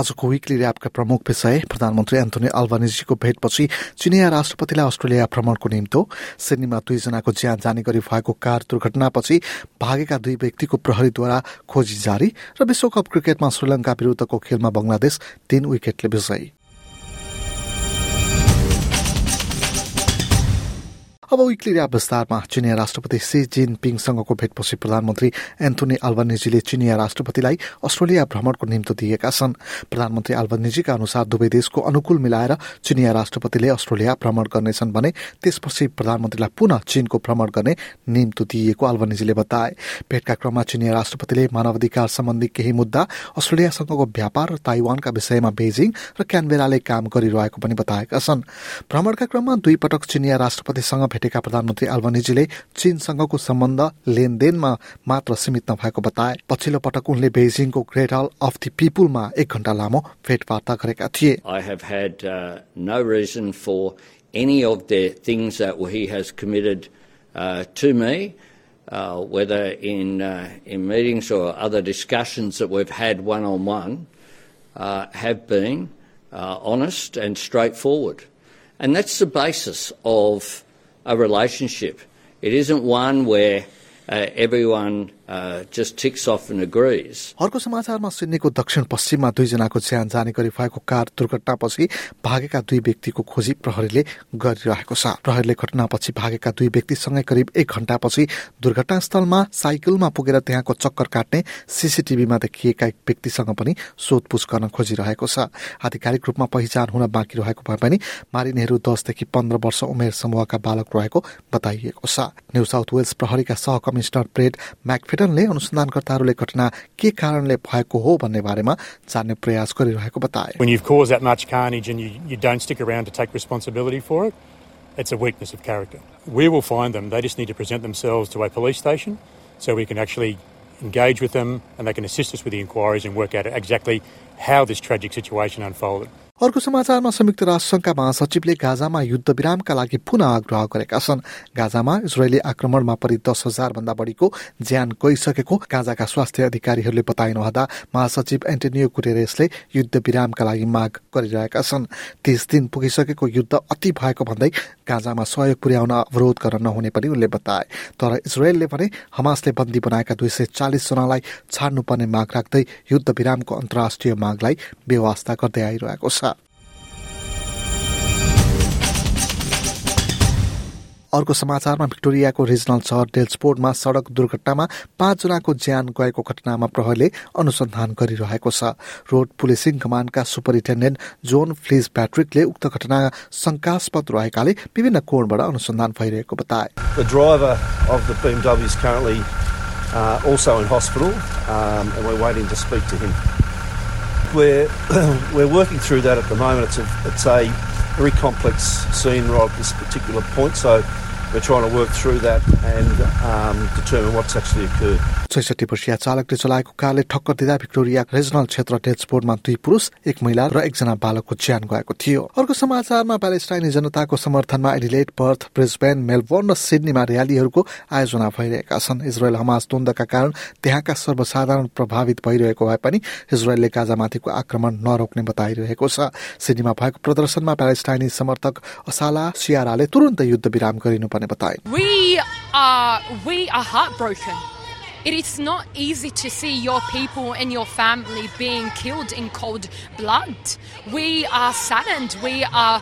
आजको विकली ऱ्यापका प्रमुख विषय प्रधानमन्त्री एन्थोनी अल्बानिजीको भेटपछि चिनिया राष्ट्रपतिलाई अस्ट्रेलिया भ्रमणको निम्तो। सिडनीमा दुईजनाको ज्यान जाने गरी भएको कार दुर्घटनापछि भागेका दुई व्यक्तिको प्रहरीद्वारा खोजी जारी र विश्वकप क्रिकेटमा श्रीलङ्का विरूद्धको खेलमा बंगलादेश तीन विकेटले विजयी। अब विक्ली विस्तारमा चिनिया राष्ट्रपति सी जिनपिङसँगको भेटपछि प्रधानमन्त्री एन्थोनी अल्बनिजीले चिनिया राष्ट्रपतिलाई अस्ट्रेलिया भ्रमणको निम्तो दिएका छन्। प्रधानमन्त्री अल्बनिजीका अनुसार दुवै देशको अनुकूल मिलाएर चिनिया राष्ट्रपतिले अस्ट्रेलिया भ्रमण गर्नेछन् भने त्यसपछि प्रधानमन्त्रीलाई पुनः चीनको भ्रमण गर्ने निम्तो दिइएको अल्बनिजीले बताए। भेटका क्रममा चिनिया राष्ट्रपतिले मानवाधिकार सम्बन्धी केही मुद्दा अस्ट्रेलियासँगको व्यापार र ताइवानका विषयमा बेजिङ र क्यानबेराले काम गरिरहेको पनि बताएका छन्। भ्रमणका क्रममा दुई पटक चिनिया राष्ट्रपतिसँग भेटेका प्रधानमन्त्री अल्बनिजीले चीनसँगको सम्बन्ध लेनदेनमा मात्र सीमित नभएको बताए पछिल्लो पटक उनले बेजिङको ग्रेट हल अफ दि पिपुलमा एक घण्टा लामो भेटवार्ता गरेका थिए I have had uh, no reason for any of the things that he has committed uh, to me, uh, whether in uh, in meetings or other discussions that we've had one on one, have been uh, honest and straightforward, and that's the basis of a relationship. It isn't one where uh, everyone uh. अर्को समाचारमा सिडनीको दक्षिण पश्चिममा दुईजनाको ज्यान जाने गरी भएको car दुर्घटनापछि भागेका दुई व्यक्तिको खोजी प्रहरीले गरिरहेको छ। प्रहरीले घटनापछि भागेका दुई व्यक्तिसँगै करिब एक घण्टापछि दुर्घटनास्थलमा साइकलमा पुगेर त्यहाँको चक्कर काट्ने सीसीटीभीमा देखिएका एक व्यक्तिसँग पनि सोधपुछ गर्न खोजिरहेको छ। आधिकारिक रूपमा पहिचान हुन बाँकी रहेको भए पनि मारिनेहरू दसदेखि पन्ध्र वर्ष उमेर समूहका बालक रहेको बताइएको छ। न्यू साउथ वेल्स प्रहरीका सह कमिश्नर ब्रेड म्याकफेडनले अनुसन्धानकर्ताहरूले घटना के कारणले भएको हो भन्ने बारेमा जान्ने प्रयास गरिरहेको बताए When you've caused that much carnage and you, you don't stick around to take responsibility for it, it's a weakness of character. We will find them. They just need to present themselves to a police station so we can actually engage with them and they can assist us with the inquiries and work out exactly how this tragic situation unfolded. अर्को समाचारमा संयुक्त राष्ट्रसङ्घका महासचिवले गाजामा युद्ध विरामका लागि पुनः आग्रह गरेका छन्। गाजामा इजरायली आक्रमणमा परि दस हजार भन्दा बढीको ज्यान गइसकेको गाजाका स्वास्थ्य अधिकारीहरूले बताइनुहुँदा महासचिव एन्टोनियो गुटेरेसले युद्ध विरामका लागि माग गरिरहेका छन्। तीस दिन पुगिसकेको युद्ध अति भएको भन्दै गाजामा सहयोग पुर्याउन अवरोध गर्न नहुने पनि उनले बताए। तर इजरायलले भने हमासले बन्दी बनाएका दुई सय चालिस जनालाई छाड्नुपर्ने माग राख्दै युद्ध विरामको अन्तर्राष्ट्रिय मागलाई व्यवस्था गर्दै आइरहेको छ। अर्को समाचारमा भिक्टोरियाको रिजनल सहर डेल्सपोर्टमा सड़क दुर्घटनामा पाँचजनाको ज्यान गएको घटनामा प्रहरीले अनुसन्धान गरिरहेको छ रोड पुलिसिङ कमान्डका सुपरिन्टेन्डेन्ट जोन फ्लिज प्याट्रिकले उक्त घटना शंकास्पद रहेकाले विभिन्न कोणबाट अनुसन्धान भइरहेको बताए uh, also in hospital, um, and we're waiting to speak to him. We're we're working through that at the moment. It's a it's a very complex scene right at this particular point, so छैसठी वर्षीय चालकले चलाएको कारले ठक्कर दिँदा Victoria regional क्षेत्र डेल्सपोर्टमा दुई पुरुष एक महिला र एकजना बालकको ज्यान गएको थियो। अर्को समाचारमा प्यालेस्टाइनी जनताको समर्थनमा एडिलेट पर्थ ब्रिजबेन मेलबोर्न र सिडनीमा र्यालीहरूको आयोजना भइरहेका छन्। इजरायल हमास द्वन्दका कारण त्यहाँका सर्वसाधारण प्रभावित भइरहेको भए पनि इजरायलले गाजामाथिको आक्रमण नरोक्ने बताइरहेको छ। सिडनीमा भएको प्रदर्शनमा प्यालेस्टाइनी समर्थक असाला सियाराले तुरन्त युद्ध विराम गरिनुपर्ने बताए We are we are heartbroken. It is not easy to see your people and your family being killed in cold blood. We are saddened. We are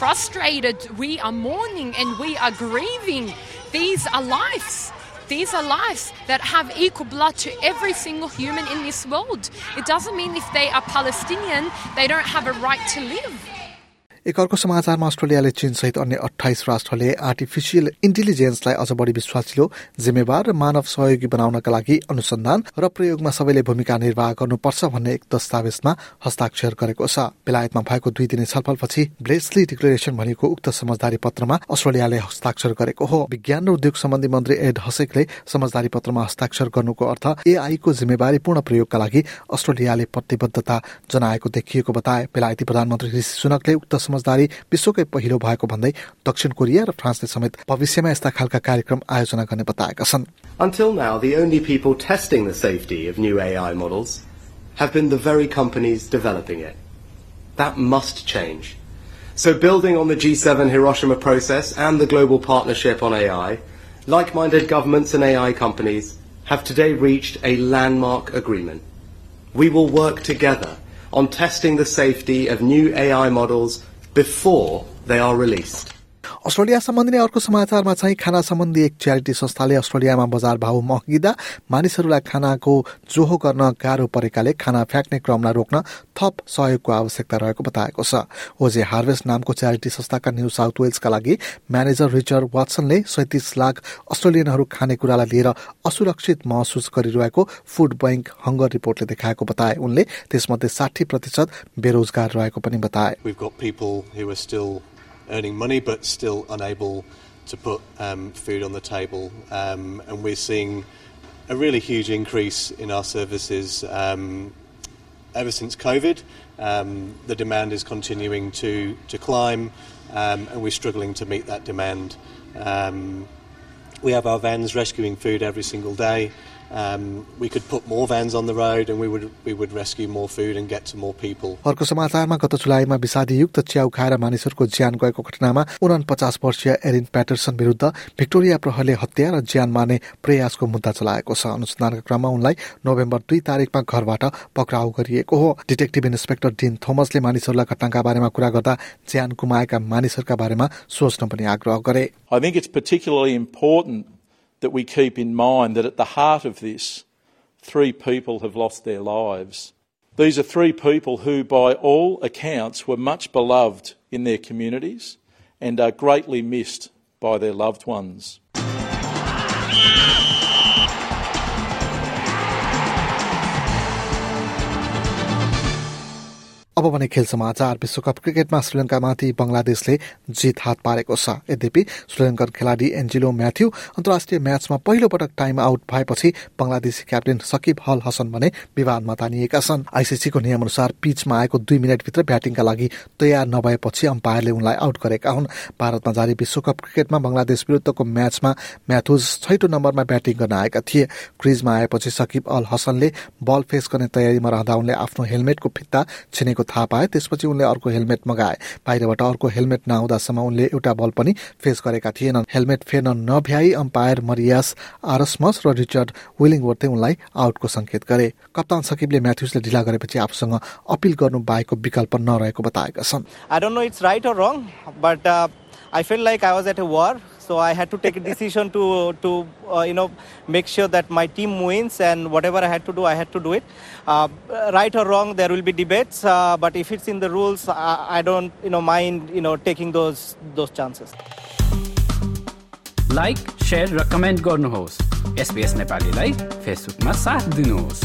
frustrated. We are mourning and we are grieving. These are lives. These are lives that have equal blood to every single human in this world. It doesn't mean if they are Palestinian, they don't have a right to live. एक अर्को समाचारमा अस्ट्रेलियाले चीन सहित अन्य अठाइस राष्ट्रले artificial इन्टेलिजेन्सलाई अझ बढी विश्वासिलो जिम्मेवार र मानव सहयोगी बनाउनका लागि अनुसन्धान र प्रयोगमा सबैले भूमिका निर्वाह गर्नुपर्छ भन्ने एक दस्तावेजमा हस्ताक्षर गरेको छ। बेलायतमा भएको दुई दिने छलफलपछि ब्लेस्ली डिक्लेरेसन भनेको उक्त समझदारी पत्रमा अस्ट्रेलियाले हस्ताक्षर गरेको हो। विज्ञान र उद्योग सम्बन्धी मन्त्री एड हसेकले समझदारी पत्रमा हस्ताक्षर गर्नुको अर्थ एआईको जिम्मेवारीपूर्ण प्रयोगका लागि अस्ट्रेलियाले प्रतिबद्धता जनाएको देखिएको बताए। बेलायती प्रधानमन्त्री ऋषि सुनकले उक्त समझदारी विश्वकै पहिलो भएको भन्दै दक्षिण कोरिया र फ्रान्सले समेत भविष्यमा यस्ता खालका कार्यक्रम आयोजना गर्ने बताएका छन् Until now, the only people testing the safety of new AI models have been the very companies developing it. That must change. So building on the G7 Hiroshima process and the global partnership on AI, like-minded governments and AI companies have today reached a landmark agreement. We will work together on testing the safety of new AI models before they are released. Australia सम्बन्धी अर्को समाचारमा चाहिँ खाना सम्बन्धी एक charity संस्थाले अस्ट्रेलियामा बजार भाउ महँगिँदा मानिसहरूलाई खानाको जोहो गर्न गाह्रो परेकाले खाना फ्याँक्ने क्रमलाई रोक्न थप सहयोगको आवश्यकता रहेको बताएको छ। ओजे हार्वेस्ट नामको च्यारिटी संस्थाका न्यू साउथ वेल्सका लागि म्यानेजर रिचर्ड वाटसनले सैतिस लाख अस्ट्रेलियनहरू खानेकुरालाई लिएर असुरक्षित महसुस गरिरहेको फुड बैंक हङ्गर रिपोर्टले देखाएको बताए। उनले त्यसमध्ये साठी प्रतिशत बेरोजगार रहेको पनि बताए। Earning money but still unable to put um, food on the table. Um, and we're seeing a really huge increase in our services um, ever since COVID. Um, the demand is continuing to, to climb, um, and we're struggling to meet that demand. Um, we have our vans rescuing food every single day Um, we could put more vans on the road and we would we would rescue more food and get to more people. अर्को समाचारमा गत जुलाईमा विषादीयुक्त च्याउ खाएर मानिसहरूको ज्यान गएको घटनामा उनपचास वर्षीय एरिन प्याटरसन विरुद्ध भिक्टोरिया प्रहरले हत्या र ज्यान मार्ने प्रयासको मुद्दा चलाएको छ अनुसन्धानका क्रममा उनलाई नोभेम्बर दुई तारिकमा घरबाट पक्राउ गरिएको हो डिटेक्टिभ इन्सपेक्टर डिन थोमसले मानिसहरूलाई घटनाका बारेमा कुरा गर्दा ज्यान गुमाएका मानिसहरूका बारेमा सोच्न पनि आग्रह गरे I think it's particularly important that we keep in mind that at the heart of this, three people have lost their lives. These are three people who, by all accounts, were much beloved in their communities and are greatly missed by their loved ones. अब भने खेल समाचार विश्वकप क्रिकेटमा श्रीलङ्कामाथि बंगलादेशले जित हात पारेको छ। यद्यपि श्रीलङ्कन खेलाडी एन्जिलो म्याथ्यू अन्तर्राष्ट्रिय म्याचमा पहिलो पटक टाइम आउट भएपछि बंगलादेशी क्याप्टेन सकिब हल हसन भने विवादमा तानिएका छन्। आइसिसीको नियम अनुसार पिचमा आएको दुई मिनटभित्र ब्याटिङका लागि तयार नभएपछि अम्पायरले उनलाई आउट गरेका हुन्। भारतमा जारी विश्वकप क्रिकेटमा बंगलादेश विरुद्धको म्याचमा म्याथुज छैटौं नम्बरमा ब्याटिङ गर्न आएका थिए। क्रिजमा आएपछि सकिब अल हसनले बल फेस गर्ने तयारीमा रहँदा उनले आफ्नो हेलमेटको फित्ता छिनेको थाहा पाए त्यसपछि उनले अर्को हेलमेट मगाए। बाहिरबाट अर्को हेलमेट नआउँदासम्म उनले एउटा बल पनि फेस गरेका थिएनन्। हेलमेट फेर्न नभ्याई अम्पायर मरियास आरसमस र रिचर्ड विलिङवर्थले उनलाई आउटको संकेत गरे। कप्तान सकिबले म्याथ्युजले ढिला गरेपछि आफूसँग अपिल गर्नु बाहेकको विकल्प नरहेको बताएका छन्। Don't know it's right or wrong, but uh, I felt like I was at a war, so I had to take a decision to to uh, you know make sure that my team wins, and whatever I had to do, I had to do it. Uh, right or wrong, there will be debates, uh, but if it's in the rules, I, I don't you know mind you know taking those those chances. Like share र comment गर्नुहोस् SBS नेपालीलाई फेसबुकमा साथ दिनुहोस्